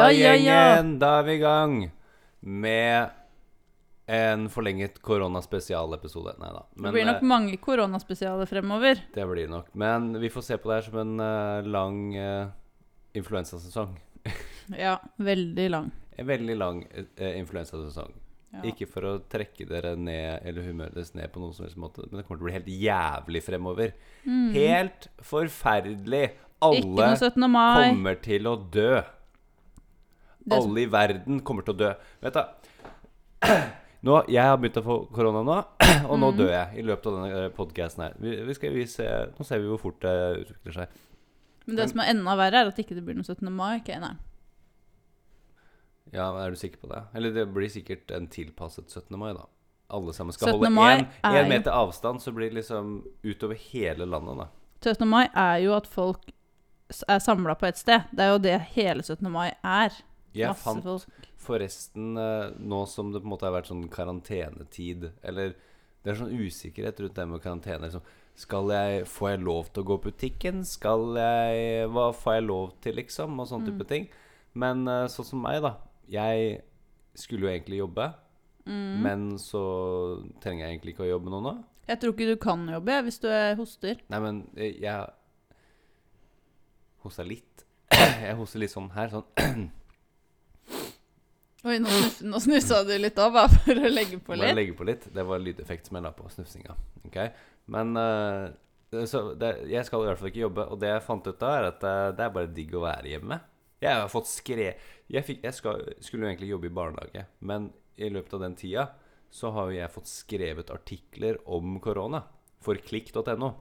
Ja, ja, ja. gjengen, da er vi i gang med en forlenget koronaspesialepisode. Nei da. Det blir nok eh, mange koronaspesialer fremover. det blir det nok. Men vi får se på det her som en uh, lang uh, influensasesong. Ja, veldig lang. En veldig lang uh, influensasesong. Ja. Ikke for å trekke dere ned eller humøret deres ned på noen som helst måte, men det kommer til å bli helt jævlig fremover. Helt forferdelig. Mm. Ikke noe Alle 17. mai. kommer til å dø. Alle i verden kommer til å dø. Vet du nå, Jeg har begynt å få korona nå, og Mm. nå dør jeg i løpet av denne podkasten her. Vi, vi skal, vi se, nå ser vi hvor fort det utvikler seg. Men det som er enda verre, er at ikke det blir noe 17. mai. Okay, nei. Ja, Er du sikker på det? Eller det blir sikkert en tilpasset 17. mai, da. Alle sammen skal holde én er meter avstand, så blir det liksom utover hele landet, da. 17. mai er jo at folk er samla på et sted. Det er jo det hele 17. mai er. Jeg Masse fant folk. forresten, eh, nå som det på en måte har vært sånn karantenetid Eller det er sånn usikkerhet rundt det med karantene. Liksom. Skal jeg, får jeg lov til å gå på butikken? Skal jeg Hva får jeg lov til, liksom? Og sånne Mm. type ting. Men eh, sånn som meg, da. Jeg skulle jo egentlig jobbe. Mm. Men så trenger jeg egentlig ikke å jobbe nå nå. Jeg tror ikke du kan jobbe hvis du er hoster. Nei, men jeg, jeg hosta litt. Jeg hoster litt sånn her. Sånn Oi, nå, snus, nå snusa du litt av, bare for å legge på Må jeg legge på litt? Det var lydeffekt som jeg la på snufsinga. Okay? Men uh, så det, jeg skal i hvert fall ikke jobbe. Og det jeg fant ut da, er at eh, det er bare digg å være hjemme. Jeg har fått skre... Jeg, fikk, jeg skal, skulle jo egentlig jobbe i barnehage, men i løpet av den tida så har jo jeg fått skrevet artikler om korona for klikk.no.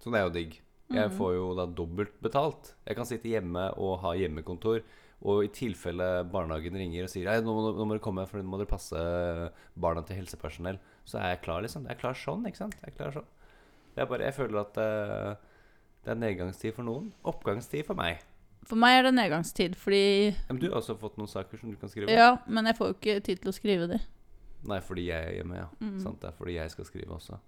Så det er jo digg. Jeg får jo da dobbelt betalt. Jeg kan sitte hjemme og ha hjemmekontor. Og i tilfelle barnehagen ringer og sier Nei, nå, må- nå må dere komme, for nå må dere passe barna til helsepersonell. Så er jeg klar, liksom. Jeg er klar sånn, ikke sant? Jeg er klar sånn. Det er bare, jeg føler at eh, det er nedgangstid for noen. Oppgangstid for meg. For meg er det nedgangstid, fordi Men du har også fått noen saker som du kan skrive? Ja, men jeg får jo ikke tid til å skrive de. Nei, fordi jeg er hjemme, ja. Mm. Sant, det er fordi jeg skal skrive også.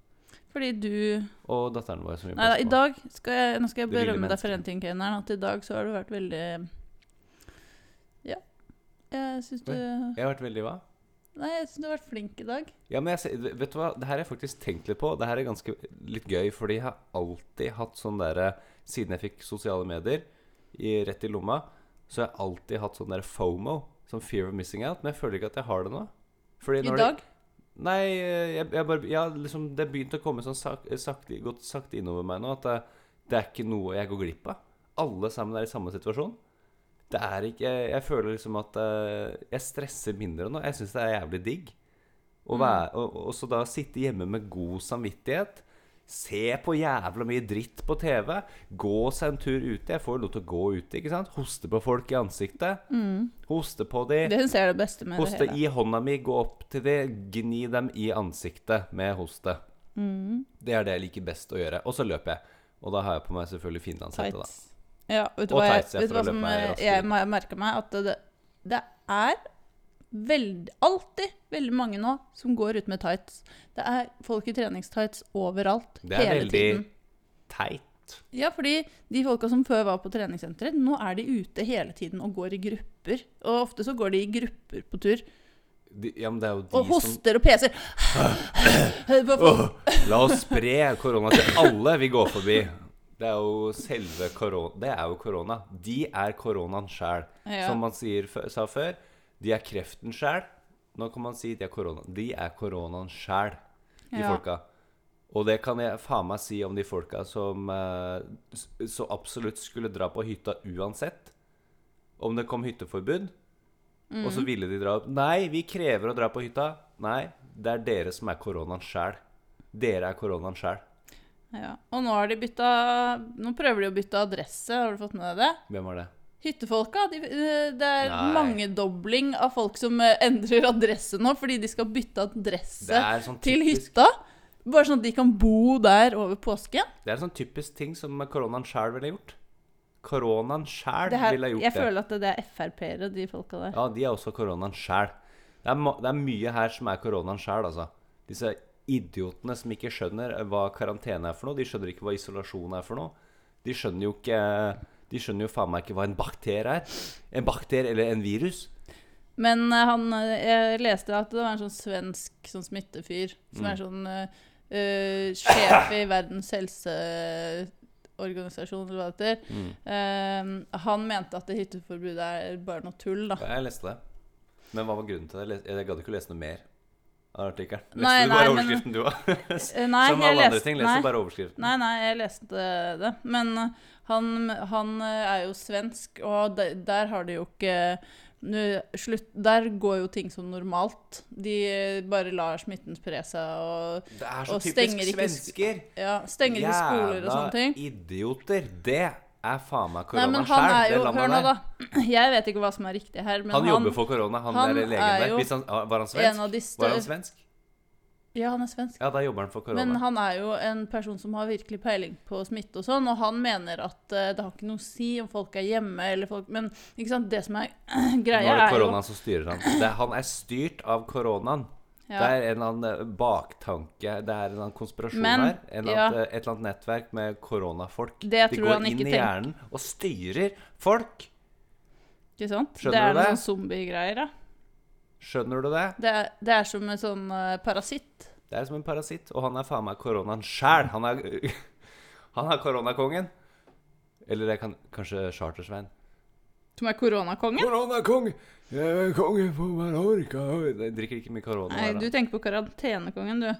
Fordi du Og datteren vår som vi Nei da, i passer på. dag skal jeg, Nå skal jeg Det lille berømme deg for mennesket. en ting, Keineren. At i dag så har du vært veldig. Jeg syns du Jeg har vært veldig hva? Nei, jeg syns du har vært flink i dag. Ja, men jeg, vet du hva? Det her har jeg faktisk tenkt litt på. Det her er ganske litt gøy, fordi jeg har alltid hatt sånn derre Siden jeg fikk sosiale medier i, rett i lomma, så har jeg alltid hatt sånn derre FOMO. Sånn fear of missing out. Men jeg føler ikke at jeg har det nå. I dag? det-? Nei, jeg, jeg bare Ja, liksom Det begynte å komme sånn sak, sakte, gått sakte innover meg nå at det, det er ikke noe jeg går glipp av. Alle sammen er i samme situasjon. Det er ikke Jeg, jeg føler liksom at eh, jeg stresser mindre nå. Jeg syns det er jævlig digg. Å være, og, og så da sitte hjemme med god samvittighet. Se på jævla mye dritt på TV. Gå seg en tur ute. Jeg får jo lov til å gå ute, ikke sant? Hoste på folk i ansiktet. Hoste på de. Det syns jeg er det beste med Hoste det hele. i hånda mi, gå opp til de, gni dem i ansiktet med hoste. Mm. Det er det jeg liker best å gjøre. Og så løper jeg. Og da har jeg på meg selvfølgelig finlandshette, da. Tights. Ja, vet du Og hva, jeg, vet du hva som jeg merka meg? At det, det er veld, alltid veldig mange nå som går ut med tights. Det er folk i treningstights overalt. Det er veldig tiden. teit. Ja, fordi de folka som før var på treningssenteret, nå er de ute hele tiden og går i grupper. Og ofte så går de i grupper på tur. De, ja, Og hoster og peser. Oh, La oss spre korona til alle vi går forbi. Det er jo selve korona. Det er jo korona. De er koronaen sjæl. Ja. Som man sier, sa før, de er kreften sjæl. Nå kan man si de er korona. De er koronaen sjæl, de Ja. folka. Og det kan jeg faen meg si om de folka som eh, så absolutt skulle dra på hytta uansett. Om det kom hytteforbud, og så ville de dra opp. Nei, vi krever å dra på hytta. Nei, det er dere som er koronaen sjæl. Dere er koronaen sjæl. Ja. Og nå har de bytta Nå prøver de å bytte adresse, har du fått med deg det? Hvem var det? Hyttefolka. De, eh, det er Nei. mangedobling av folk som eh, endrer adresse nå fordi de skal bytte adresse sånn til hytta. Bare sånn at de kan bo der over påsken. det er en sånn typisk ting som koronaen sjæl ville gjort. Koronaen sjæl ville gjort jeg det. føler at det er Frp-ere, de folka der. Ja, de er også koronaen sjæl. Det, det er mye her som er koronaen sjæl, altså. Disse idiotene som ikke skjønner hva karantene er for noe. De skjønner ikke hva isolasjon er for noe. De skjønner jo ikke De skjønner jo faen meg ikke hva en bakterie er. En bakterie eller en virus. Men eh, han eh, Jeg leste at det var en sånn svensk sånn smittefyr som Mm. er sånn eh, sjef i Verdens helseorganisasjon, eller hva det heter. Mm. Uh, han mente at det hytteforbudet er bare noe tull, da. Ja, jeg leste det. Men hva var grunnen til det? Jeg gadd ikke å lese noe mer artikkelen. Leste Nei, du bare nei, men- du òg? Eh, Nei, Som jeg leste, andre leste- ting. nei. Bare overskriften. Nei, nei, jeg leste det. Men eh, han, han eh, er jo svensk, og der, der har de jo ikke nå, slutt, Der går jo ting som normalt. De eh, bare lar smitten spre seg og Det er så Og typisk stenger ikke svensker. ja, stenger ikke skoler og sånne ting. Jævla idioter. Det er faen meg han sjæl, jo Hør nå, da. Jeg vet ikke hva som er riktig her, men Han, han, jobber for korona, han, han der legen er der. Han, var han en svensk? av de Var han svensk? Ja, han er svensk. Ja, da jobber han for korona. Men han er jo en person som har virkelig peiling på smitte og sånn, og han mener at eh, det har ikke noe å si om folk er hjemme eller folk Men ikke sant, det som er Nå greia, er det er det koronaen som styrer han. Det, han er styrt av koronaen. Det er en eller annen eh, baktanke, det er en eller annen konspirasjon Men, her. En eller annen, et eller annet nettverk med koronafolk. Det De går inn i tenker. hjernen og styrer folk. Ikke sant? Skjønner det er noen zombiegreier, da. Skjønner du det? Det er, det er som en sånn uh, parasitt. Det er som en parasitt, og han er faen meg koronaen sjæl. Han er, han er koronakongen. Eller det kan kanskje Chartersvein. Som er koronakongen? Koronakong! Jeg er konge på Mallorca. Jeg drikker ikke mye korona. Nei, du tenker på karantenekongen, du.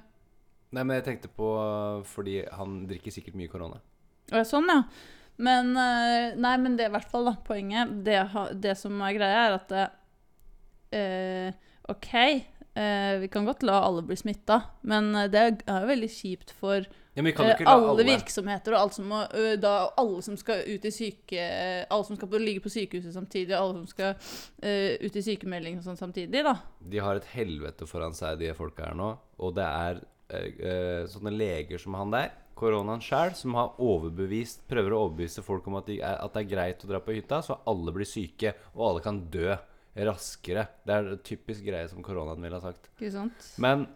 Nei, men jeg tenkte på uh, fordi han drikker sikkert mye korona. Å, ja, sånn, ja. Men eh, Nei, men det er i hvert fall da, poenget. Det, det som er greia, er at det, eh, OK, eh, vi kan godt la alle bli smitta, men det er jo veldig kjipt for Ja, men vi kan eh, ikke alle, alle, virksomheter og alle som, må, da, alle som skal ut i syke Alle som skal på, ligge på sykehuset samtidig, alle som skal uh, ut i sykemelding og sånn samtidig, da. De har et helvete foran seg, de folka her nå. Og det er uh, eh, sånne leger som han der, koronaen sjæl, som har overbevist Prøver å overbevise folk om at, de er, at det er greit å dra på hytta, så alle blir syke, og alle kan dø raskere. Det er en typisk greie som koronaen ville ha sagt. Ikke sant? Men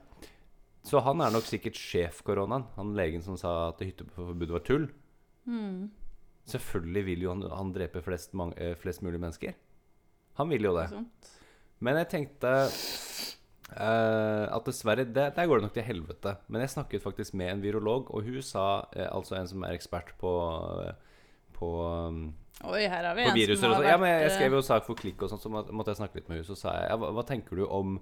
Så han er nok sikkert sjef-koronaen. Han legen som sa at hytteforbudet var tull. Mm, Selvfølgelig vil jo han, han drepe flest, mang- eh, flest mulig mennesker. Han vil jo det. Men jeg tenkte uh, at dessverre det, Der går det nok til helvete. Men jeg snakket faktisk med en virolog, og hun sa uh, Altså en som er ekspert på uh, På, um, Oi, her har vi en som har sånn. Ja, men jeg vært, skrev jo sak for Klikk og sånn, så måtte jeg snakke litt med henne. Så sa jeg ja, hva, hva tenker du om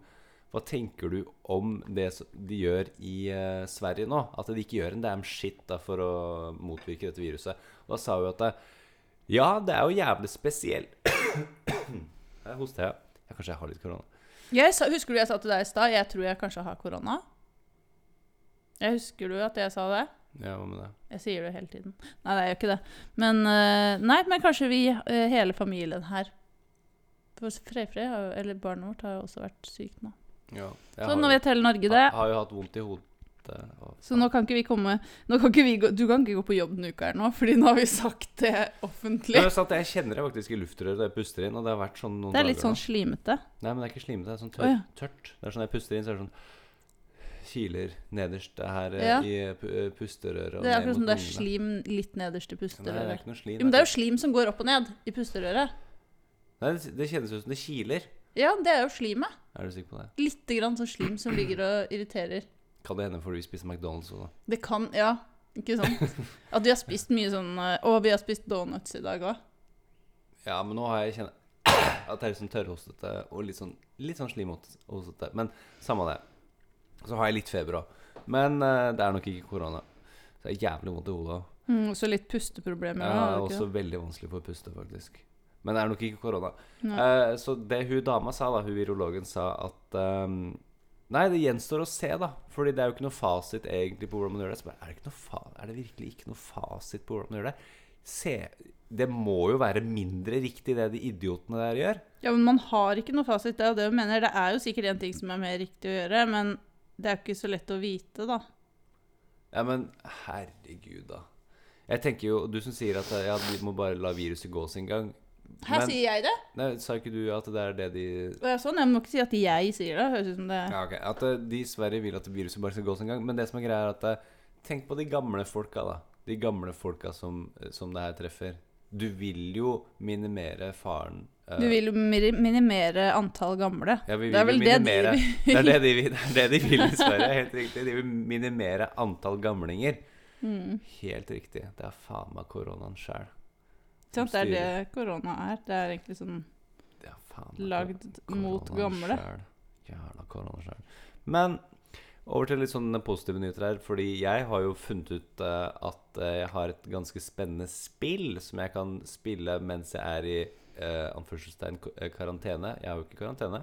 hva tenker du om det de gjør i uh, Sverige nå? At de ikke gjør en damn shit da, for å motvirke dette viruset. Og da sa hun at det, ja, det er jo jævlig spesielt Jeg hoster, jeg. Ja, kanskje jeg har litt korona. jeg sa, Husker du jeg sa til deg i stad jeg tror jeg kanskje har korona? Jeg Husker du at jeg sa det? Ja, hva med det? Jeg sier det hele tiden. Nei, det er jo ikke det. Men, uh, nei, men kanskje vi, uh, hele familien her For Freyfrey, eller barnet vårt, har jo også vært sykt nå. Ja, jeg Så nå vet hele Norge det. har, har jo hatt vondt i hodet. Så nå kan ikke vi komme nå kan ikke vi gå, Du kan ikke gå på jobb denne uka her nå, fordi nå har vi sagt det offentlig. det er sant, jeg kjenner det faktisk i luftrøret når jeg puster inn, og det har vært sånn noen Det er litt dager sånn slimete. Nei, men det er ikke slimete, det er sånn tør, tørt. ja. tørt. Det er sånn jeg puster inn, så er det sånn Kiler nederst her eh, Ja. i eh, pusterøret. Det er akkurat som det er slim litt nederst i Nei, det er pusterøret. ikke noe slim. Jo, men det er jo slim som går opp og ned i pusterøret. Nei, det, det kjennes ut som det kiler. Ja, det er jo slimet. Er du sikker på det? Litt grann sånn slim som ligger og irriterer. Kan det hende fordi vi spiser McDonald's òg, da? Det kan Ja, ikke sant? At vi har spist mye sånn eh, Å, vi har spist donuts i dag òg. Ja, men nå har jeg kjent at det er litt sånn tørrhostete og litt sånn, litt sånn slimhostete. Men samme det. Så har jeg litt feber òg. Men uh, det er nok ikke korona. Så det er jævlig vondt i hodet òg. Mm, også litt pusteproblemer. Ja, også, det også veldig vanskelig for å puste, faktisk. Men det er nok ikke korona. Eh, så det hun dama sa, da, hun virologen sa at um, Nei, det gjenstår å se, da. Fordi det er jo ikke noe fasit egentlig på hvordan man gjør det. Så bare, er, det fa er det virkelig ikke noe fasit på hvordan man gjør det? Se, det må jo være mindre riktig det de idiotene der gjør. Ja, men man har ikke noe fasit. Det er jo det hun mener. Det er jo sikkert en ting som er mer riktig å gjøre, men det er jo ikke så lett å vite, da. Ja, men herregud, da. Jeg tenker jo, Du som sier at ja, vi må bare la viruset gå sin gang. Her Men- sier jeg det. Nei, Sa ikke du at det er det de Det er sånn, jeg må ikke si at jeg sier det. Høres ut som det Ja, ok. At eh, de i Sverige vil at viruset bare skal gå sin gang. Men det som er greia, er at eh, Tenk på de gamle folka, da. De gamle folka som, som det her treffer. Du vil jo minimere faren uh, Du vil jo minimere antall gamle. ja, vi det er vel det de vil. Det er det de vil, det er det de vil i Sverige. Helt riktig. De vil minimere antall gamlinger. Mm. Helt riktig. Det er faen meg koronaen sjæl. Sant, det er det korona er. Det er egentlig sånn faen lagd mot gamle. Jævla korona sjøl. Men over til litt sånne positive nyheter her. Fordi jeg har jo funnet ut uh, at eh, jeg har et ganske spennende spill som jeg kan spille mens jeg er i uh, anførselstegn karantene. Jeg har jo ikke karantene.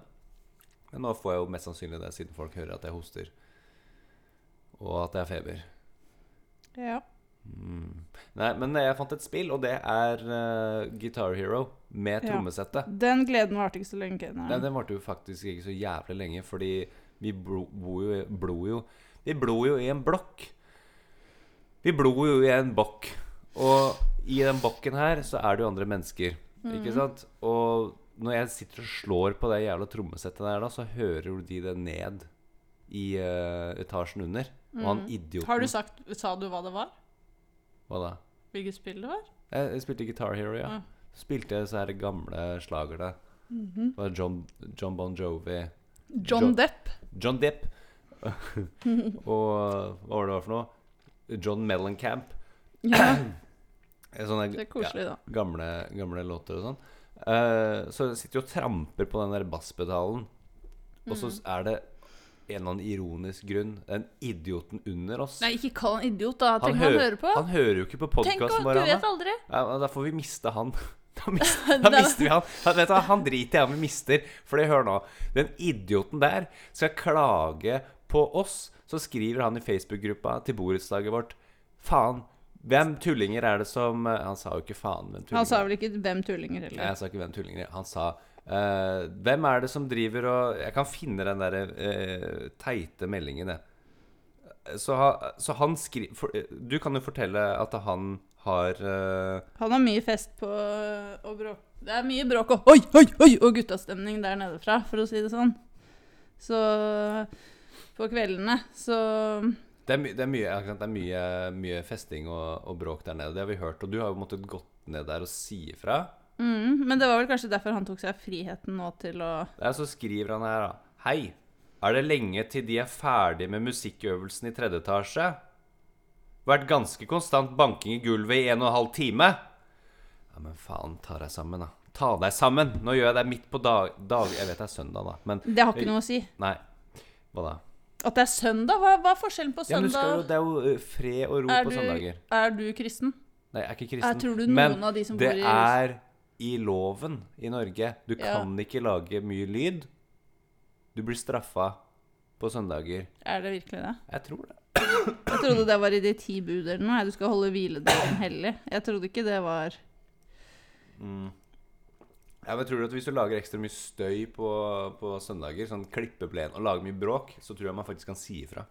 Men nå får jeg jo mest sannsynlig det, siden folk hører at jeg hoster. Og at jeg har feber. Ja. Mm. Nei, men jeg fant et spill, og det er uh, Guitar Hero med Ja. trommesettet. Den gleden varte ikke så lenge. Nei. Nei, den varte jo faktisk ikke så jævlig lenge, fordi vi blod bor jo, blo jo Vi blod jo i en blokk. Vi blod jo i en bokk. Og i den bokken her så er det jo andre mennesker, ikke Mhm. sant? Og når jeg sitter og slår på det jævla trommesettet der, da, så hører jo de det ned i uh, etasjen under. Og han Mhm. idioten Har du sagt Sa du hva det var? Hva da? Hvilket spill det var? Jeg, jeg spilte Guitar Hero, ja. Ja. Spilte så her gamle slagerne. Mm -hmm. Det var John, John Bon Jovi. John John Depp. John Depp. og hva var det for noe? John Mellencamp. Ja, Sånne det er koselig, da. ja, gamle, gamle låter og sånn. Uh, så sitter jo og tramper på den der basspedalen. Og så Mm. er det en eller annen ironisk grunn den idioten under oss. Nei, ikke kall han idiot, da. Tenk han, hører, han hører på. han hører jo ikke på podkasten Du vår. vet aldri. Ja, da får vi miste han. Da, mister, da mister vi han. han. Vet du, han driter jeg om vi mister. For hør nå. Den idioten der skal klage på oss. Så skriver han i Facebook-gruppa til borettslaget vårt Faen, hvem tullinger er det som Han sa jo ikke faen, hvem tullinger. Han sa vel ikke 'hvem tullinger' heller. Nei. Jeg sa ikke hvem tullinger. Han sa eh, Hvem er det som driver og Jeg kan finne den der uh, teite meldingen, jeg. Så, ha, så han skriver Du kan jo fortelle at han har uh, Han har mye fest på og bråk. Det er mye bråk og oi, oi, oi, og guttastemning der nede fra, for å si det sånn. Så på kveldene så Det er, my, det er, mye, det er mye, mye festing og, og bråk der nede. Det har vi hørt. Og du har jo måttet gått ned der og si ifra. Mm, Men det var vel kanskje derfor han tok seg friheten nå til å Der så skriver han her, da. Hei. Er det lenge til de er ferdig med musikkøvelsen i tredje etasje? Vært ganske konstant banking i gulvet i en og en halv time. Ja, men faen, ta deg sammen, da. Ta deg sammen! Nå gjør jeg det midt på dag... dag jeg vet det er søndag, da, men Det har ikke noe å si. Nei. Hva da? At det er søndag? Hva, hva er forskjellen på Ja, men du skal jo, søndag? det er jo eh, fred og ro er, på søndager. er du kristen? Nei, jeg er ikke kristen. Jeg tror du noen men av de som det bor i er i loven i Norge. Du kan ikke lage mye lyd. Du blir straffa på søndager. Er det virkelig det? Jeg tror det. Jeg trodde det var i de ti bud eller noe. Du skal holde hviledagen hellig. Jeg trodde ikke det var Mm. Ja, men tror du at Hvis du lager ekstra mye støy på, på søndager, sånn klippeplen og lager mye bråk, så tror jeg man faktisk kan si ifra.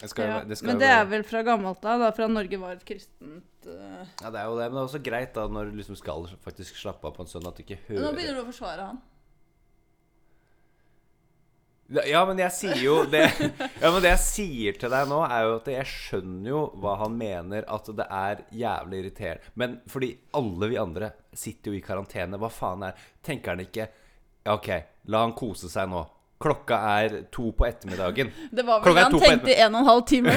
Det skal, ja. det skal Men det det er vel fra gammelt av, da, fra Norge var et kristent uh... Ja, det er jo det, men det er også greit da når du liksom skal faktisk slappe av på en søndag, at du ikke hører Nå begynner du å forsvare han. Ja, men jeg sier jo det Ja, men det jeg sier til deg nå, er jo at jeg skjønner jo hva han mener, at det er jævlig irriterende. Men fordi alle vi andre sitter jo i karantene, hva faen er Tenker han ikke OK, la han kose seg nå. Klokka er to på ettermiddagen. Det var vel det han tenkte en og en halv time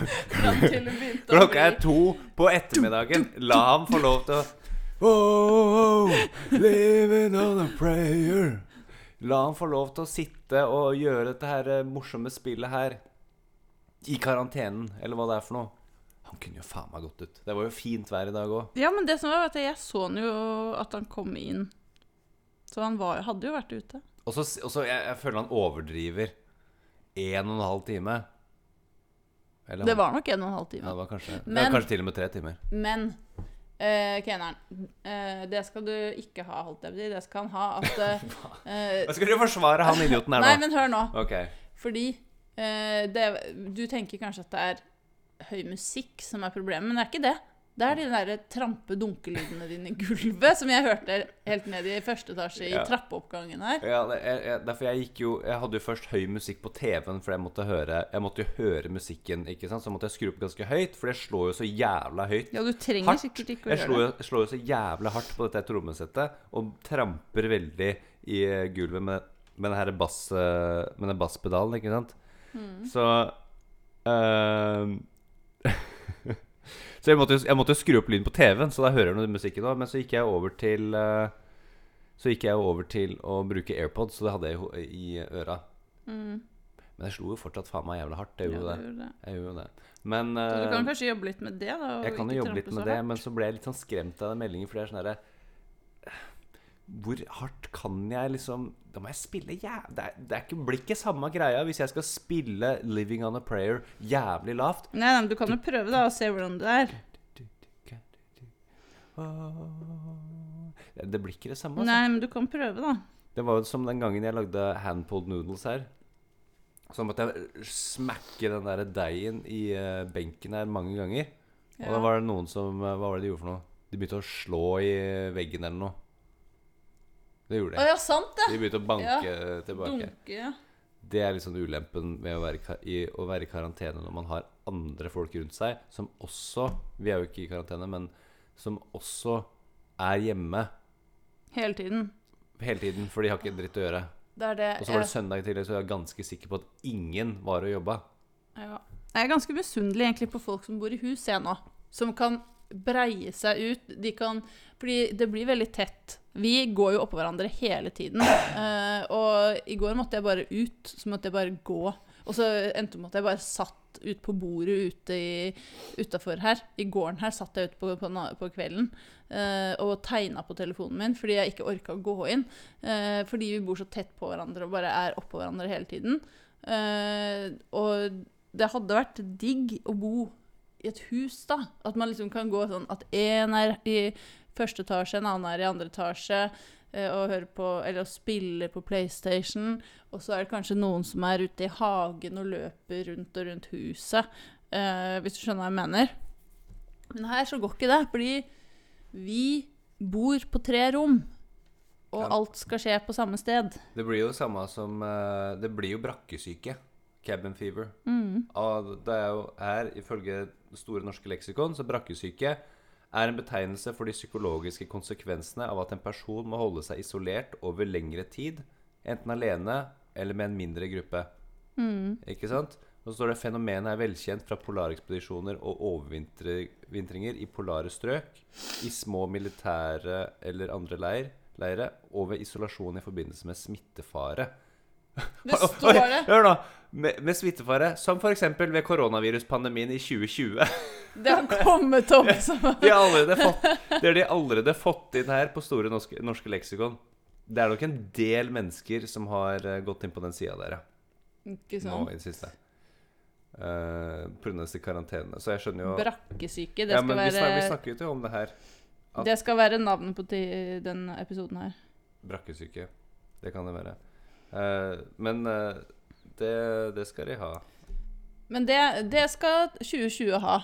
Klokka er to på ettermiddagen. La ham få lov til å oh, oh, Living on a prayer. La han få lov til å sitte og gjøre dette her eh, morsomme spillet her i karantenen, eller hva det er for noe. Han kunne jo faen meg gått ut. Det var jo fint vær i dag òg. Ja, men det som var, at jeg så han jo at han kom inn. Så han var, hadde jo vært ute. Og så og så jeg, jeg føler han overdriver. En og en halv time. Eller, Det var nok en og en halv ja, time. det var kanskje, det Men- var kanskje til og med tre timer. Men uh, Keneren, uh, det skal du ikke ha, holdt jeg på å si. Det skal han ha at eh, Hva skal du forsvare han idioten her nå? Nei, men hør nå. Okay. Fordi uh, det, du tenker kanskje at det er høy musikk som er problemet, men det er ikke det. Det er de der trampe-dunkelydene dine i gulvet som jeg hørte helt ned i første etasje i Ja. trappeoppgangen her. Ja, det, jeg, jeg, derfor jeg gikk jo Jeg hadde jo først høy musikk på TV-en, for jeg måtte høre Jeg måtte jo høre musikken, ikke sant? Så måtte jeg skru opp ganske høyt, for det slår jo så jævla høyt. Ja, du trenger Hardt. sikkert ikke å Jeg gjøre det. jeg slår jo så jævla hardt på dette trommesettet og tramper veldig i eh, gulvet med, med den her bass, eh, med den basspedalen, ikke sant? Mm. Så ehm, Så jeg måtte, jeg måtte skru opp lyden på TV-en, så da hører jeg noe musikken òg. Men så gikk jeg over til eh, Så gikk jeg over til å bruke AirPods, så det hadde jeg i øra. Mm. Men jeg slo jo fortsatt faen meg jævlig hardt. Jeg gjorde ja, det. Jeg gjorde det. Men Så du eh, kan kanskje jobbe litt med det, da? jeg kan jo jobbe litt med det, men så ble jeg litt sånn skremt av den meldingen, for det er sånn herre Hvor hardt kan jeg liksom Da må jeg spille ja, Det, er, det ikke, blir ikke samme greia hvis jeg skal spille 'Living on a Prayer' jævlig lavt. Nei, nei, men du kan jo prøve da og se hvordan det er. Det blir ikke det samme. Altså. Nei, men du kan prøve, da. Det var jo som den gangen jeg lagde handpulled noodles her. Så måtte jeg smekke den der deigen i eh, benken her mange ganger. Og da var det noen som eh, Hva var det de gjorde for noe? De begynte å slå i veggen eller noe. Det gjorde Å de. ja, sant det! De begynte å banke tilbake. Dunke, ja. Det er liksom ulempen med å være, i å være i karantene når man har andre folk rundt seg som også Vi er jo ikke i karantene, men som også er hjemme Hele tiden. hele tiden, for de har ikke dritt å gjøre. Det er det. Og så var det søndag tidlig, så jeg er ganske sikker på at ingen var og jobba. Ja. Jeg er ganske misunnelig egentlig på folk som bor i hus, jeg nå. Som kan breie seg ut. De kan Fordi det blir veldig tett. Vi går jo oppå hverandre hele tiden. Uh, og i går måtte jeg bare ut. Så måtte jeg bare gå. Og så endte med at jeg bare satt ut på bordet ute utafor her. I gården her satt jeg ute på, på, på kvelden uh, og tegna på telefonen min fordi jeg ikke orka å gå inn. Uh, fordi vi bor så tett på hverandre og bare er oppå hverandre hele tiden. Og det hadde vært digg å bo i et hus, da. At man liksom kan gå sånn at én er i første etasje, en annen er i andre etasje. eh, Og høre på, eller å spille på PlayStation. Og så er det kanskje noen som er ute i hagen og løper rundt og rundt huset. eh, hvis du skjønner hva jeg mener. Men her så går ikke det, fordi vi bor på tre rom. Og Ja. alt skal skje på samme sted. Det blir jo det samme som eh, Det blir jo brakkesyke. Cabin fever. Mm. Og det er jo her, ifølge Store norske leksikon, så brakkesyke er en betegnelse for de psykologiske konsekvensene av at en person må holde seg isolert over lengre tid, enten alene eller med en mindre gruppe. Mm. Ikke sant? Og så står det fenomenet er velkjent fra polarekspedisjoner og overvintringer i polare strøk, i små militære eller andre leir, leire, og ved isolasjon i forbindelse med smittefare. Det står det. Hør nå! Med, med smittefare, som f.eks. ved koronaviruspandemien i 2020. Det har kommet opp som De har fått, det har de allerede fått inn her på Store norske, norske leksikon. Det er nok en del mennesker som har eh, gått inn på den sida der, ja. Ikke Nå sant? i det siste. Uh, Pga. disse karantenene. Så jeg skjønner jo Brakkesyke. Det ja, skal, men vi, snak, vi være, snakket jo om det her. at- det skal være navnet på den episoden her. Brakkesyke. Det kan det være. Eh, men eh, det, det skal de ha. Men det, det skal 2020 ha.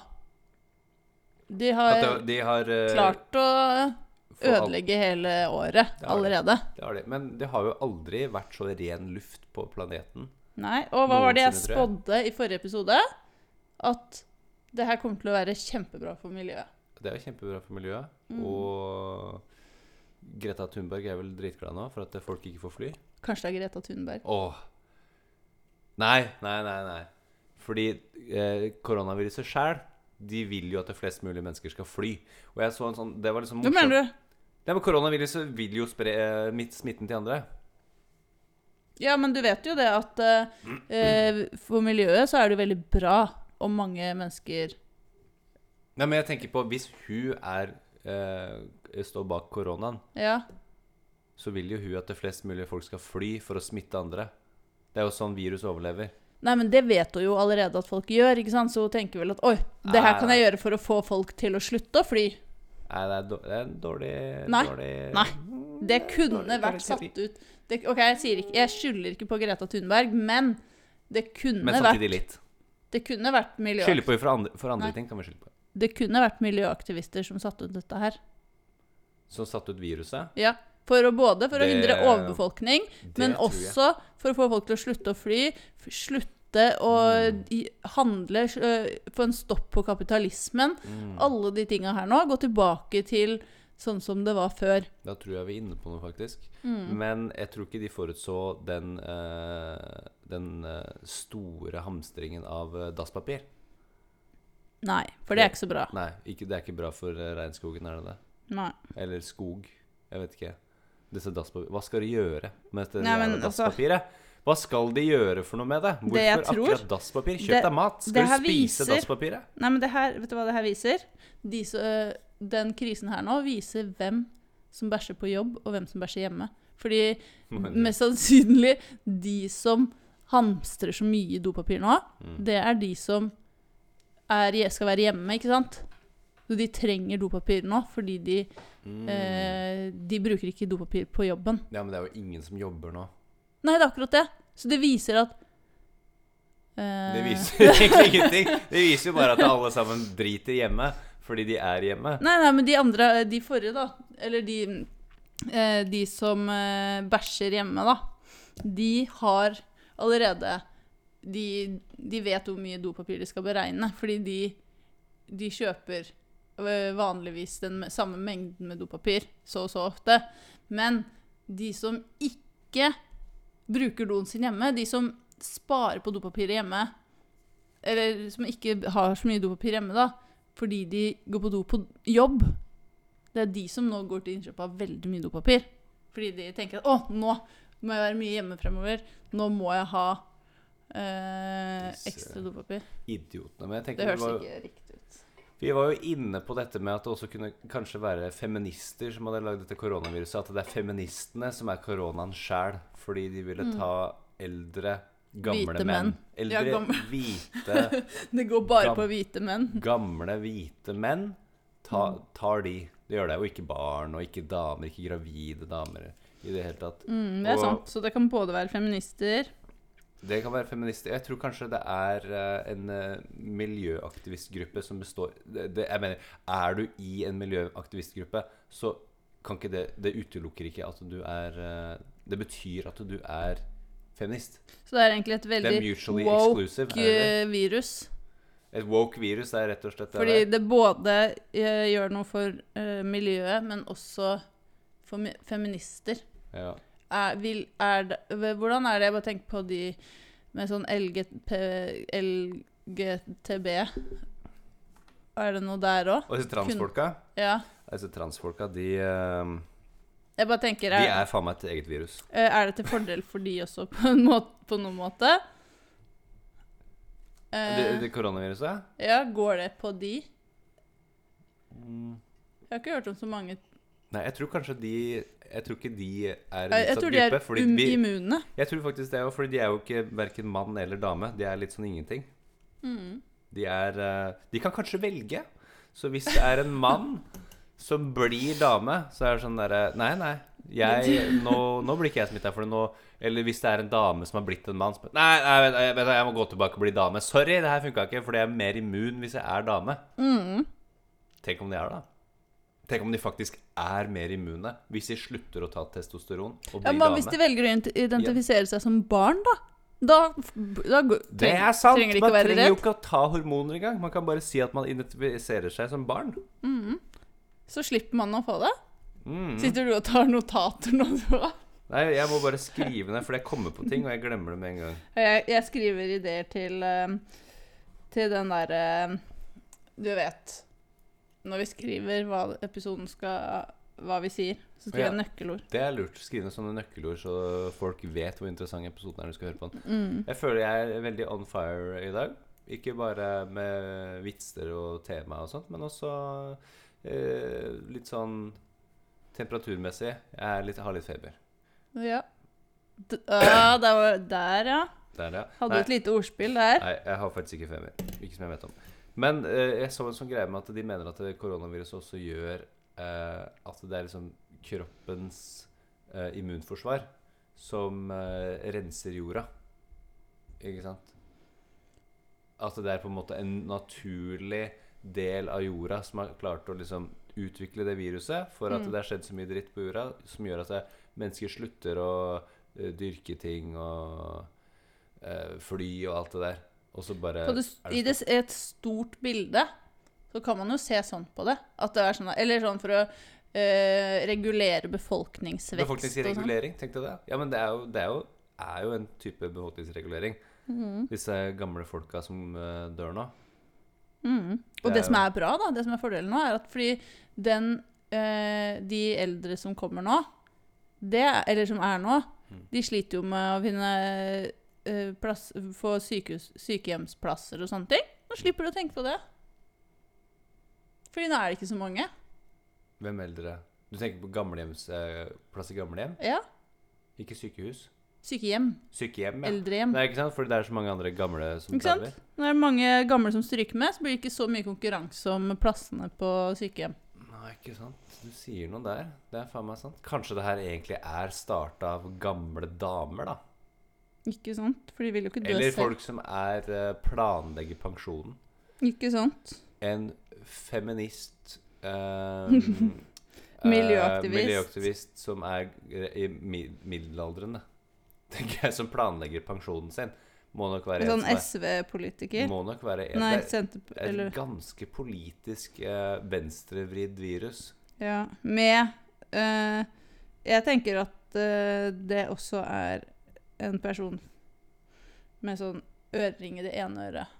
De har de, har eh, klart å ødelegge hele året Det allerede. Det har de. Men det har jo aldri vært så ren luft på planeten. Nei, Og hva var det jeg. spådde i forrige episode? At det her kommer til å være kjempebra for miljøet. Det er jo kjempebra for miljøet. Mm. Og Greta Thunberg er vel dritglad nå for at folk ikke får fly. Kanskje det er Greta Thunberg. Åh. Nei, nei, nei. nei. Fordi eh, koronaviruset sjæl, de vil jo at det flest mulig mennesker skal fly. Og jeg så en sånn Det var liksom Hva mener du? Ja, men Koronaviruset vil jo spre eh, smitten til andre. Ja, men du vet jo det at eh, for miljøet så er det veldig bra om mange mennesker Nei, men jeg tenker på Hvis hun er eh, står bak koronaen, Ja. Så vil jo hun at det flest mulig folk skal fly for å smitte andre. Det er jo sånn virus overlever. Nei, men det vet hun jo allerede at folk gjør, ikke sant? Så hun tenker vel at oi, det her kan jeg gjøre for å få folk til å slutte å fly. Nei, det er, det er en dårlig, Nei, dårlig nei. Det kunne Dårlig- vært satt ut det, OK, jeg sier ikke Jeg skylder ikke på Greta Thunberg, men det kunne Men vært samtidig litt. Det kunne vært miljøaktivister Skylde på for andre, for andre ting kan vi skylde på. det kunne vært miljøaktivister som satte ut dette her. Som satte ut viruset. Ja, for å både for å Det- hindre overbefolkning, men også for å få folk til å slutte å fly, slutte å Mm. handle, få en stopp på kapitalismen. Mm. Alle de tinga her nå. Gå tilbake til sånn som det var før. Da tror jeg vi er inne på noe, faktisk. Mm. Men jeg tror ikke de forutså den, uh, den uh, store hamstringen av uh, dasspapir. Nei, for det er ikke så bra. Nei, ikke, det er ikke bra for regnskogen, er det det? Nei. Eller skog. Jeg vet ikke. Disse dasspapirene Hva skal de gjøre med dette Nei, altså- dasspapiret? Hva skal de gjøre for noe med det? Hvorfor Det tror- akkurat dasspapir? Kjøp det- deg mat. Skal du spise viser- dasspapiret? Nei, men det her, vet du hva det her viser? De, øh, den krisen her nå viser hvem som bæsjer på jobb, og hvem som bæsjer hjemme. Fordi mest sannsynlig de som hamstrer så mye dopapir nå, Mm. det er de som er, skal være hjemme, ikke sant? Så de trenger dopapir nå, fordi de, Mm. eh, de bruker ikke dopapir på jobben. Ja, men det er jo ingen som jobber nå. Nei, det er akkurat det. Så det viser at eh, Det viser egentlig ingenting. Det viser jo bare at alle sammen driter hjemme fordi de er hjemme. Nei, nei, men de andre, de forrige, da, eller de, eh, de som eh, bæsjer hjemme, da, de har allerede de, de vet hvor mye dopapir de skal beregne, fordi de, de kjøper vanligvis den samme mengden med dopapir så og så ofte. Men de som ikke bruker doen sin hjemme, de som sparer på dopapiret hjemme, eller som ikke har så mye dopapir hjemme, da, fordi de går på do på jobb. Det er de som nå går til innkjøp av veldig mye dopapir. Fordi de tenker at å, nå må jeg være mye hjemme fremover. Nå må jeg ha eh, ekstra dopapir. Idiotene. Men jeg tenker det høres var, ikke riktig. Vi var jo inne på dette med at det også kunne kanskje være feminister som hadde lagd dette koronaviruset. At det er feministene som er koronaen sjæl, fordi de ville ta eldre, gamle Mm. Hvite menn. menn. Eldre, Ja, gamle. hvite, Det går bare Gam- på hvite menn. gamle, hvite menn ta, tar de. Det gjør det jo ikke barn, og ikke damer, ikke gravide damer i det hele tatt. Mm, det er Og- sant. Så det kan både være feminister Det kan være feminister. Jeg tror kanskje det er eh, en eh, miljøaktivistgruppe som består det, Jeg mener, er du i en miljøaktivistgruppe, så kan ikke det Det utelukker ikke at du er eh, Det betyr at du er feminist. Så det er egentlig et veldig woke virus. Et woke virus er rett og slett det Fordi det både gjør noe for miljøet, men også for feminister. Ja. Er, vil, er det, hvordan er det Jeg bare tenker på de med sånn LGP, LGTB. Er det noe der òg? Og disse transfolka Ja. Disse transfolka, de uh, Jeg bare tenker De Er, er faen meg et eget virus. eh, er det til fordel for de også, på, måte, på noen måte? Eh, Det, det koronaviruset? ja, går det på de? Mm. Jeg har ikke hørt om så mange Nei, jeg tror kanskje de Jeg tror ikke de er en Jeg, jeg tror de er gruppe. um, vi, immune. Jeg tror faktisk det jo fordi de er jo ikke verken mann eller dame. De er litt sånn ingenting. Mm. De er eh, De kan kanskje velge. Så hvis det er en mann som blir dame, så er det sånn derre Nei, nei. Jeg, nå, nå blir ikke jeg smitta for det nå. Eller hvis det er en dame som har blitt en mann Nei, nei vet, du, vet jeg må gå tilbake og bli dame. Sorry, det her funka ikke, fordi jeg er mer immun hvis jeg er dame. Mm. Tenk om det er det, da. Tenk om de faktisk er mer immune hvis de slutter å ta testosteron og Ja, dame. hvis de velger å ident- identifisere seg som barn, da? Da, da Det er sant! trenger de Man trenger jo ikke å ta hormoner engang. Man kan bare si at man identifiserer seg som barn. Mhm. Så slipper man å få det. Mm. Sitter du og tar notater nå? du òg? Nei, jeg må bare skrive ned, for jeg kommer på ting, og jeg glemmer det med en gang. Jeg, jeg skriver ideer til, eh, til den derre Du vet Når vi skriver hva episoden skal Hva vi sier, så skriver jeg Ja. nøkkelord. Det er lurt. Skriv ned sånne nøkkelord, så folk vet hvor interessant episoden er du skal høre på den. Mm. Jeg føler jeg er veldig on fire i dag. Ikke bare med vitser og tema og sånt, men også eh, litt sånn temperaturmessig. Jeg er litt, har litt feber. Ja. D ah, der, var, der, ja. Der, ja. Hadde du et lite ordspill der. Nei, jeg har faktisk ikke feber. Ikke som jeg vet om. Men eh, jeg så en sånn greie med at de mener at koronaviruset også gjør eh, at det er liksom kroppens eh, immunforsvar som eh, renser jorda. Ikke sant? At det er på en måte en naturlig del av jorda som har klart å liksom utvikle det viruset, for at Mm. det har skjedd så mye dritt på jorda som gjør at det, mennesker slutter å eh, dyrke ting og eh, fly og alt det der. Og så bare På det, I det, et stort bilde så kan man jo se sånn på det. At det er sånn, eller sånn for å øh, regulere befolkningsvekst. sånn. Befolkningsregulering, tenkte du det? Ja, men det er jo, det er jo, er jo en type befolkningsregulering. Mm. Disse gamle folka som eh, dør nå. Mm. Og det det som er bra, da, det som er fordelen nå, er at fordi den øh, De eldre som kommer nå, det, eller som er nå, Mm. de sliter jo med å finne eh, plass, få sykehus, sykehjemsplasser og sånne ting. Nå slipper du å tenke på det. Fordi nå er det ikke så mange. Hvem eldre? Du tenker på gamlehjems, eh, plass i gamlehjem? Ja. Ikke sykehus? Sykehjem. Sykehjem, ja. Eldrehjem. Nei, ikke sant? Fordi det er så mange andre gamle som Ikke sant? Når det er mange gamle som stryker med, så blir det ikke så mye konkurranse om plassene på sykehjem. Nei, ikke sant. Du sier noe der. Det er faen meg sant. Kanskje det her egentlig er starta av gamle damer, da. Ikke sant? For de vil jo ikke dø Eller selv. folk som er eh, planlegger pensjonen. Ikke sant? En feminist eh, eh, Miljøaktivist. miljøaktivist som er eh, i mi middelaldrende, tenker jeg, som planlegger pensjonen sin, må nok være Sånn som er SV-politiker. Må nok være en Nei, Det senter... er Eller et ganske politisk eh, venstrevridd virus. Ja. Med eh, Jeg tenker at eh, det også er en person med sånn øring i det ene øret.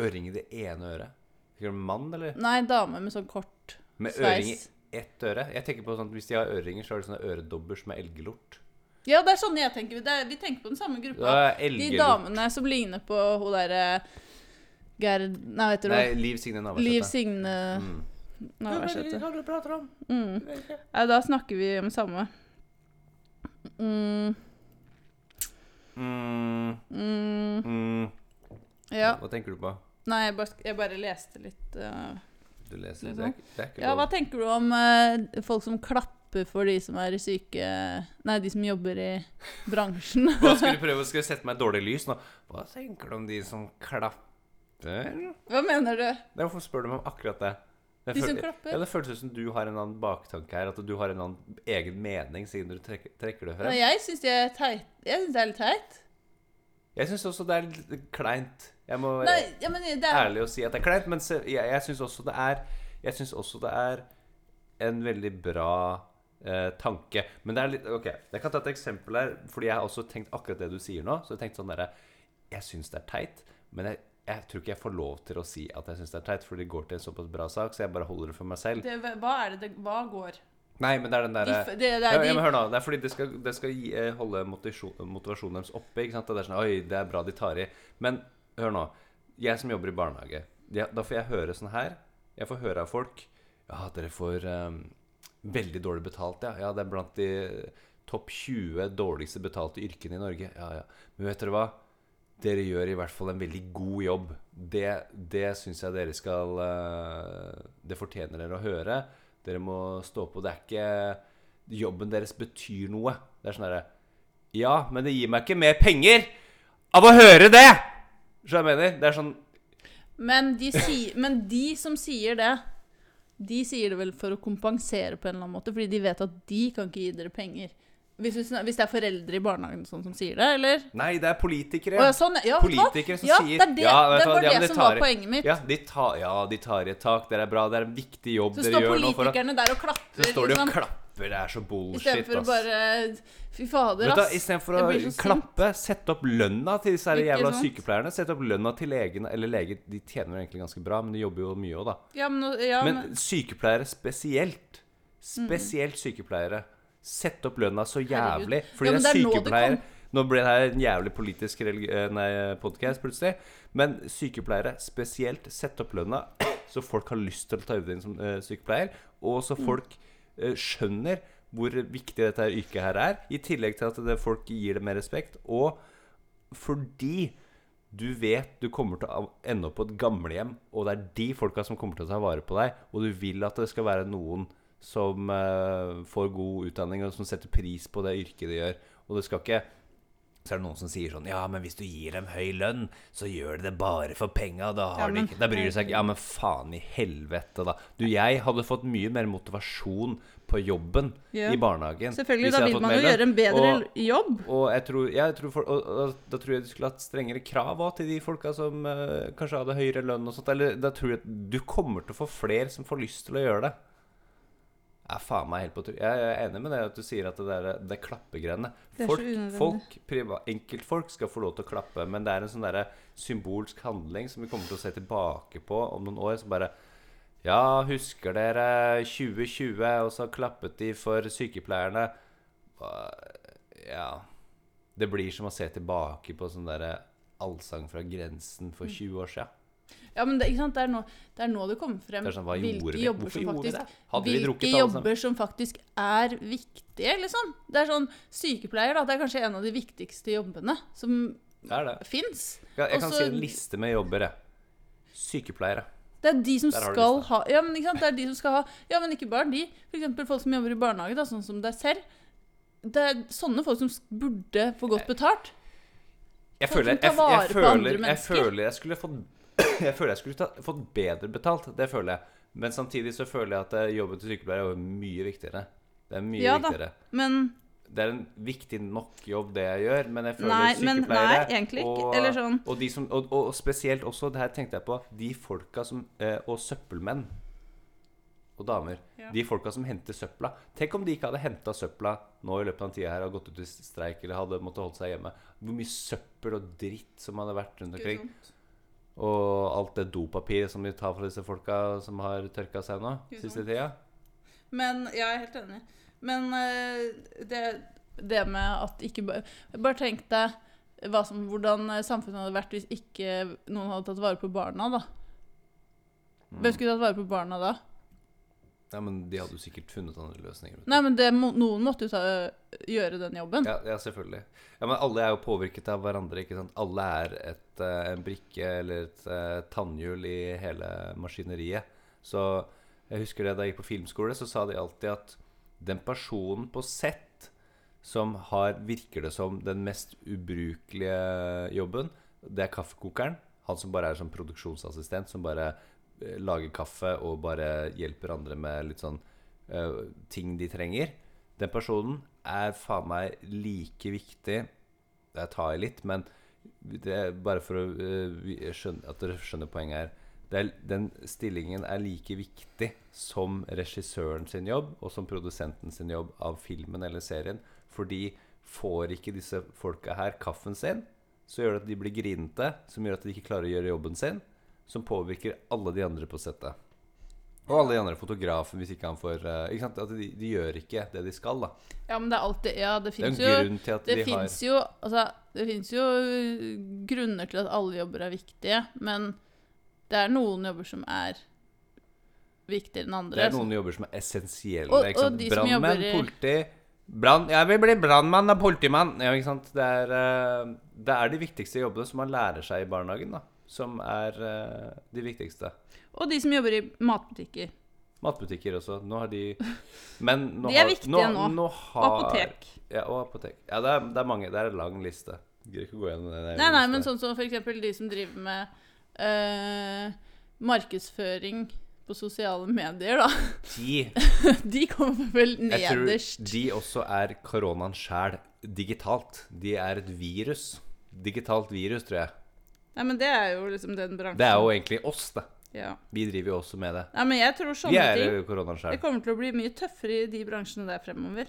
Øring i det ene øret. Tenker du mann, eller? Nei, dame med sånn kort Med øring i ett øre? Jeg tenker på sånn at Hvis de har øringer, så er det sånne øredobber som er elgelort. Ja, det er sånn jeg tenker. Det er, vi tenker på den samme gruppa. De damene som ligner på hun derre Gerd Nei, vet du hva? Liv Signe Navarsete. Liv Signe Mm. Navarsete. Hva er det du prater om? Mm. Ja, da snakker vi om samme. Mm, Mm, mm, mm. Ja. Hva tenker du på? Nei, jeg bare, jeg bare leste litt uh, Du leser litt, Det er, det er ikke Ja, hva tenker du om uh, folk som klapper for de som er syke Nei, de som jobber i bransjen? Hva Skal du prøve å sette meg i dårlig lys nå? Hva tenker du om de som klapper? Hva mener du? Det, Hvorfor spør du meg om akkurat det? Det De som klapper? Ja, Det føles ut som du har en annen baktanke her. At du har en annen egen mening siden du trekker, trekker det frem. Nei, jeg syns det er teit. Jeg syns det er litt teit. Jeg syns også det er litt kleint. Jeg må Nei, ja, men det er ærlig og si at det er kleint, men jeg, jeg syns også det er Jeg synes også det er en veldig bra eh, tanke. Men det er litt Ok, jeg kan ta et eksempel her, fordi jeg har også tenkt akkurat det du sier nå. Så jeg tenkte sånn derre Jeg syns det er teit, men jeg, jeg tror ikke jeg får lov til å si at jeg syns det er teit, fordi det går til en såpass bra sak, så jeg bare holder det for meg selv. det, Hva er det det Hva går? Nei, men det er den De, derre de, det, det ja, hør nå, det er fordi det skal, det skal gi, eh, holde motivasjonen deres oppe. Ikke sant? Det er sånn, Oi, det er bra de tar i. Men hør nå. Jeg som jobber i barnehage, da får jeg høre sånn her. Jeg får høre av folk Ja, dere får um, veldig dårlig betalt, ja. Ja, det er blant de topp 20 dårligste betalte yrkene i Norge. Ja, ja. Men vet dere hva? Dere gjør i hvert fall en veldig god jobb. Det, det syns jeg dere skal eh, Det fortjener dere å høre. Dere må stå på. Det er ikke Jobben deres betyr noe. Det er sånn herre Ja, men det gir meg ikke mer penger av å høre det! Skjønner du hva jeg mener? Det er sånn men, de si, men de som sier det, de sier det vel for å kompensere på en eller annen måte, fordi de vet at de kan ikke gi dere penger. Hvis, hvis det er foreldre i barnehagen sånn som sier det, eller? Nei, det er politikere. Å, ja, sånn, ja? Politikere som ja, sier det, det, Ja, det var det, som tar var poenget mitt. Ja, de tar, ja, de tar et tak. Det er bra. Det er en viktig jobb dere gjør nå. Så står politikerne der og klapper, så står de og liksom, klapper. Det er så bullshit, istedenfor å bare Fy fader, ass. Istedenfor å klappe, sett opp lønna til disse her jævla sant? sykepleierne. Sett opp lønna til legene. Eller leger, de tjener jo egentlig ganske bra, men de jobber jo mye òg, da. Ja, men, ja, Men men, Mm. sykepleiere spesielt. Spesielt sykepleiere. Sett opp lønna så Herregud. jævlig. Fordi Ja, det er det er nå Nå ble det her en jævlig politisk podkast plutselig. Men sykepleiere spesielt, sett opp lønna så folk har lyst til å ta over din som uh, sykepleier. Og så Mm. folk eh, skjønner hvor viktig dette yrket her er. I tillegg til at folk gir det mer respekt. Og fordi du vet du kommer til å ende opp på et gamlehjem, og det er de folka som kommer til å ta vare på deg, og du vil at det skal være noen som eh, får god utdanning, og som setter pris på det yrket de gjør. Og det skal ikke Så er det noen som sier sånn Ja, men hvis du gir dem høy lønn, så gjør de det bare for penga. Da, Ja, men- da bryr de seg ikke. Ja, men faen i helvete, da. Du, jeg hadde fått mye mer motivasjon på jobben Ja. i barnehagen. Selvfølgelig, da vil man jo gjøre en bedre Og- jobb. Og jeg tror, jeg tror for, og, og, da tror jeg du skulle hatt strengere krav også, til de folka som uh, kanskje hadde høyere lønn og sånt. Eller da tror jeg at du kommer til å få flere som får lyst til å gjøre det. Er faen meg helt på tur. Jeg er enig med det at du sier at det er, det klappegreiene er så Folk, folk priva, Enkeltfolk skal få lov til å klappe, men det er en sånn derre symbolsk handling som vi kommer til å se tilbake på om noen år. som bare Ja, husker dere 2020, og så klappet de for sykepleierne? Ja Det blir som å se tilbake på sånn derre allsang fra grensen Mm. for 20 år siden. Ja, men det? Det, er nå, det er nå det kommer frem Det sånn, hvilke vi? jobber som faktisk? Hvilke jobber som faktisk er viktige, liksom. Det er sånn Sykepleier, da. Det er kanskje en av de viktigste jobbene som fins. Jeg, jeg kan Også- si en liste med jobber, jeg. Sykepleiere. Det er de som skal ha Ja, men? Det er de som skal ha Ja, men ikke bare de. Eksempel folk som jobber i barnehage, da, sånn som deg selv. Det er sånne folk som burde få godt betalt. Jeg føler jeg, jeg, jeg, føler, jeg føler jeg skulle fått Jeg føler jeg skulle fått bedre betalt. Det føler jeg. Men samtidig så føler jeg at eh, jobben til sykepleier er mye viktigere. Det er mye Ja da. viktigere. Men Det er en viktig nok jobb, det jeg gjør, men jeg føler Nei, men nei, sykepleiere egentlig ikke. og, Eller sånn og, de som, og, og spesielt også, det her tenkte jeg på, de folka som eh, Og søppelmenn og damer. Ja. De folka som henter søpla. Tenk om de ikke hadde henta søpla nå i løpet av den tida her og gått ut i streik eller hadde måttet holde seg hjemme. Hvor mye søppel og dritt som hadde vært rundt omkring. Og alt det dopapiret som de tar fra disse folka som har tørka seg nå siste tida. Men jeg er helt enig. Men eh, det, det med at ikke bare Bare tenk deg som, hvordan samfunnet hadde vært hvis ikke noen hadde tatt vare på barna, da. Hvem skulle tatt vare på barna da? Ja, men de hadde jo sikkert funnet andre løsninger. Nei, men det, noen måtte jo ta, gjøre den jobben. Ja, ja, selvfølgelig. Ja, Men alle er jo påvirket av hverandre. ikke sant? Alle er et, eh, en brikke eller et eh, tannhjul i hele maskineriet. Så jeg husker det da jeg gikk på filmskole, så sa de alltid at den personen på sett som har, virker det som, den mest ubrukelige jobben, det er kaffekokeren. Han som bare er sånn produksjonsassistent, som bare lager kaffe og bare hjelper andre med litt sånn uh, ting de trenger. Den personen er faen meg like viktig Jeg tar i litt, men det er bare for å, uh, skjønne, at dere skjønner poenget her. Er, den stillingen er like viktig som regissøren sin jobb og som produsenten sin jobb av filmen eller serien. Fordi får ikke disse folka her kaffen sin, så gjør det at de blir grinete, som gjør at de ikke klarer å gjøre jobben sin, som påvirker alle de andre på settet. Og alle de andre fotografer hvis ikke han får eh, ikke sant? At de, de gjør ikke det de skal, da. Ja, men det er alltid Ja, det fins jo Det de fins jo Altså, jo øh, grunner til at alle jobber er viktige, men det er noen jobber som er viktigere enn andre. Det er noen jobber som er essensielle. Og- ikke og sant? de Brannmenn, i- politi brann, Jeg vil bli brannmann og politimann! Ja, ikke sant? Det er, eh, det er de viktigste jobbene som man lærer seg i barnehagen, da. Som er eh, de viktigste. Og de som jobber i matbutikker. Matbutikker også. Nå har de Men nå De er har, viktige nå. nå nå har, apotek. Ja, og apotek. Ja, det er, det er mange. Det er en lang liste. Gidder ikke å gå gjennom den. Nei, nei, men sånn som eksempel de som driver med øh, markedsføring på sosiale medier, da. De De kommer vel Jeg tror nederst. de også er koronaen sjæl digitalt. De er et virus. Digitalt virus, tror jeg. Nei, men det er jo liksom den bransjen. Det er jo egentlig oss, det. ja. Vi driver jo også med det. Nei, men jeg tror Vi sånne er ting Det kommer til å bli mye tøffere i de bransjene der fremover.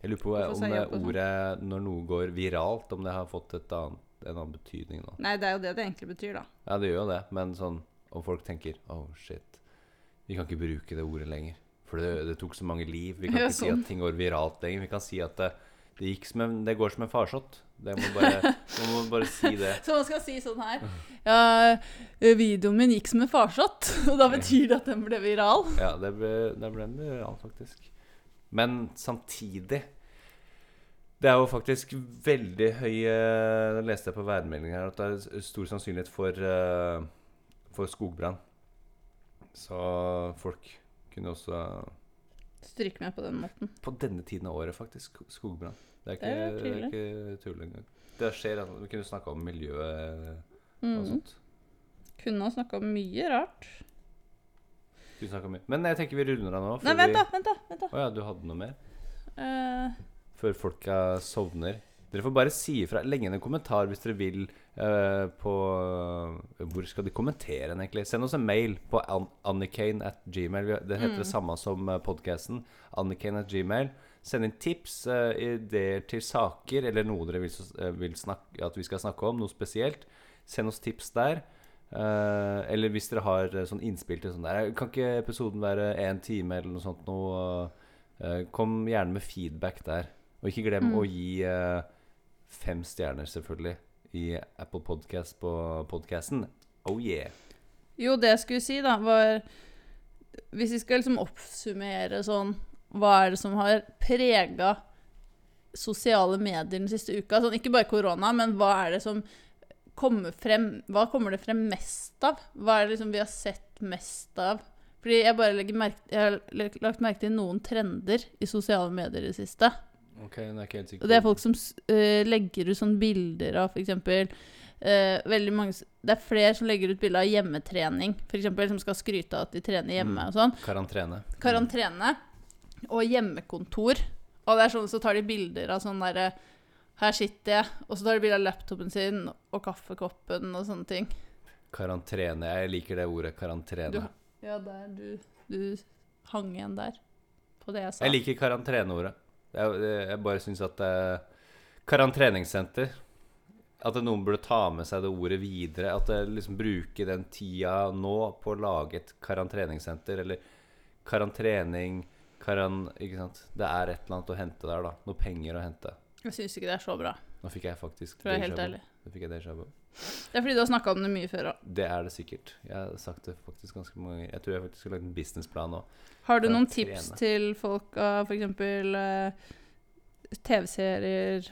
Jeg lurer på om det sånn? ordet når noe går viralt, om det har fått et annet, en annen betydning nå. Nei, det er jo det det egentlig betyr, da. Ja, det gjør jo det, men sånn om folk tenker Oh, shit. Vi kan ikke bruke det ordet lenger. For det, det tok så mange liv. Vi kan Ja, ikke si sånn. at ting går viralt lenger. Vi kan si at det, det, en, det går som en farsott. Det må bare, man må bare si det. Så man skal si sånn her Ja, videoen min gikk som en farsott, og da betyr det at den ble viral. Ja, det ble, det ble viral, faktisk. Men samtidig Det er jo faktisk veldig Det leste jeg på værmeldingen her, at det er stor sannsynlighet for, eh, for skogbrann. Så folk kunne også Stryk med på den måten. På denne tiden av året, faktisk. Skogbrann. Det er ikke, det er ikke tull engang. Det skjer at Vi kunne snakka om miljøet og Mm. sånt. Kunne ha snakka om mye rart. Mye. Men jeg tenker vi runder av nå. Nei, vent, da! vent da, vent da. Å ja, du hadde noe mer? Uh. Før folka sovner. Dere får bare si ifra. Legg igjen en kommentar hvis dere vil uh, på Hvor skal de kommentere den, egentlig? Send oss en mail på an annikane at gmail. Det heter det samme som podkasten. Annikane at gmail. Send inn tips, uh, ideer til saker, eller noe dere vil, eh, vil snakke, at vi skal snakke om. Noe spesielt. Send oss tips der. Uh, eller hvis dere har sånn innspill til sånn der Kan ikke episoden være én time eller noe sånt noe? kom gjerne med feedback der. Og ikke glem Mm. å gi fem stjerner, selvfølgelig, i Apple Podcast på podcasten. Oh yeah. jo, det jeg skulle si, da, var Hvis vi skal liksom oppsummere sånn Hva er det som har prega sosiale medier den siste uka? Sånn, ikke bare korona, men hva er det som kommer frem Hva kommer det frem mest av? Hva er det liksom vi har sett mest av? Fordi jeg bare legger merke, jeg har lagt merke til noen trender i sosiale medier i det siste. Ok, det er ikke helt sikker Og det er folk som øh, legger ut sånne bilder av f.eks. Uh, veldig mange, det er flere som legger ut bilder av hjemmetrening. Eksempel, som skal skryte av at de trener hjemme Mm. og sånn. Karantene. Karantene og hjemmekontor. Og det er sånn, så tar de bilder av sånn derre Her sitter jeg. Og så tar de bilde av laptopen sin og kaffekoppen og sånne ting. Karantene. Jeg liker det ordet. Karantene. Du, ja, der du, du hang igjen der. På det jeg sa. Jeg liker karanteneordet. Jeg, jeg bare syns at eh, Karantreningssenter At noen burde ta med seg det ordet videre. At det liksom bruker den tida nå på å lage et karantreningssenter, eller karantrening karan, Ikke sant? Det er et eller annet å hente der, da. Noe penger å hente. Jeg syns ikke det er så bra, Nå fikk jeg faktisk for å være helt ærlig. Nå fikk jeg déjà vu. Det er fordi du har snakka om det mye før òg. Det er det sikkert. Jeg har sagt det faktisk ganske mange ganger. Jeg tror jeg faktisk har lagd en businessplan nå. Har du noen tips til folk av f.eks. Uh, TV-serier,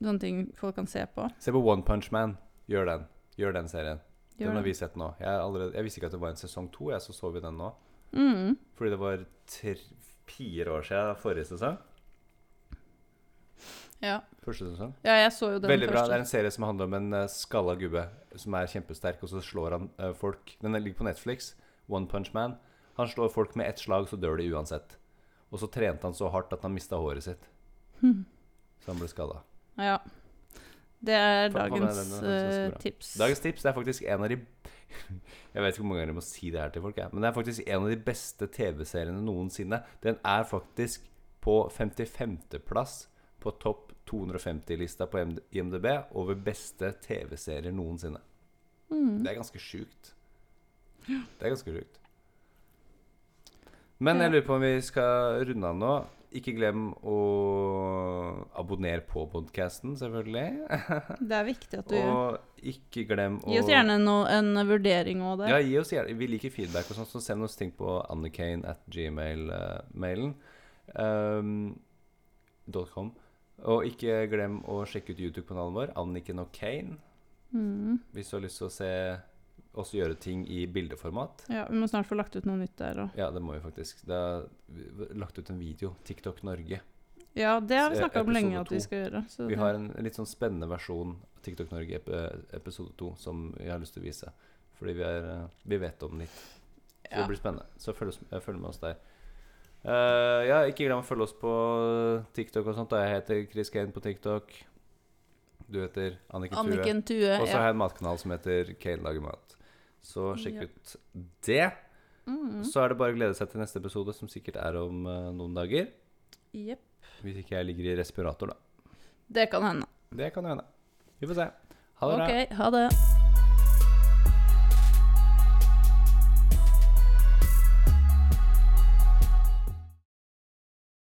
sånne ting folk kan se på? Se på One Punch Man. Gjør den. Gjør den serien. Gjør den har vi sett nå. Jeg, allerede, jeg visste ikke at det var en sesong to, jeg, så så vi den nå. Mm. Fordi det var tre, fire år siden forrige sesong. Ja. Første sesong. ja, jeg så jo den Veldig bra. Det er en serie som handler om en uh, skalla gubbe som er kjempesterk, og så slår han uh, folk. Den ligger på Netflix. One Punch Man. Han slår folk med ett slag, så dør de uansett. Og så trente han så hardt at han mista håret sitt. Hm. Så han ble skada. Ja. Det er dagens bra. tips. Dagens tips er faktisk en av de Jeg vet ikke hvor mange ganger jeg må si det her til folk, jeg. men det er faktisk en av de beste TV-seriene noensinne. Den er faktisk på 55.-plass på topp 250-lista på IMDb over beste TV-serier noensinne. Mm. Det er ganske sjukt. Det er ganske sjukt. Men jeg lurer på om vi skal runde av nå. Ikke glem å abonnere på podkasten, selvfølgelig. Det er viktig at du gjør. Og ikke glem å Gi oss gjerne no, en vurdering òg der. Ja, gi oss gjerne Vi liker feedback og sånn, så send oss ting på annikane at gmail-mailen. Um, dot .com. Og ikke glem å sjekke ut YouTube-kanalen vår, Anniken og Kane, Mm. hvis du har lyst til å se oss gjøre ting i bildeformat. Ja, vi må snart få lagt ut noe nytt der òg. Ja, det må vi faktisk. Det er lagt ut en video. TikTok Norge. Ja, det har vi Se snakka om lenge 2. at vi skal gjøre. Så Vi det- har en litt sånn spennende versjon av TikTok Norge epi- episode to som jeg har lyst til å vise. Fordi vi, er, eh, vi vet om litt. Så ja. det blir spennende. Så følg, eh, følg med oss der. Uh, ja, ikke glem å følge oss på TikTok og sånt. da. Jeg heter Chris Kane på TikTok. Du heter Anniken Tue. Anniken Tue. Og så har jeg en matkanal som heter Kane lager mat. Så sjekk Ja. ut det. Mm. Så er det bare å glede seg til neste episode, som sikkert er om uh, noen dager. Yep. Hvis ikke jeg ligger i respirator, da. Det kan hende. Det kan hende. Vi får se. Ha det bra. OK, ha det.